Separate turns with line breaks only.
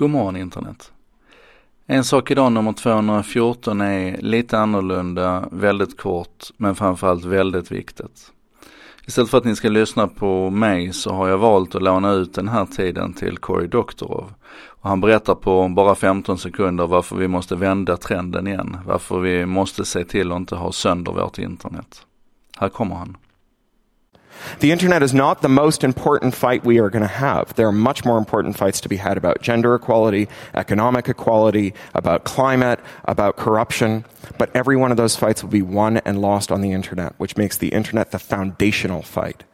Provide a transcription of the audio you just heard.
God morgon internet. En sak idag nummer 214 är lite annorlunda, väldigt kort, men framförallt väldigt viktigt. Istället för att ni ska lyssna på mig så har jag valt att låna ut den här tiden till Cory Doktorov. Och han berättar på bara 15 sekunder varför vi måste vända trenden igen. Varför vi måste se till att inte ha sönder vårt internet. Här kommer han.
The internet is not the most important fight we are going to have. There are much more important fights to be had about gender equality, economic equality, about climate, about corruption. But every one of those fights will be won and lost on the internet, which makes the internet the foundational fight.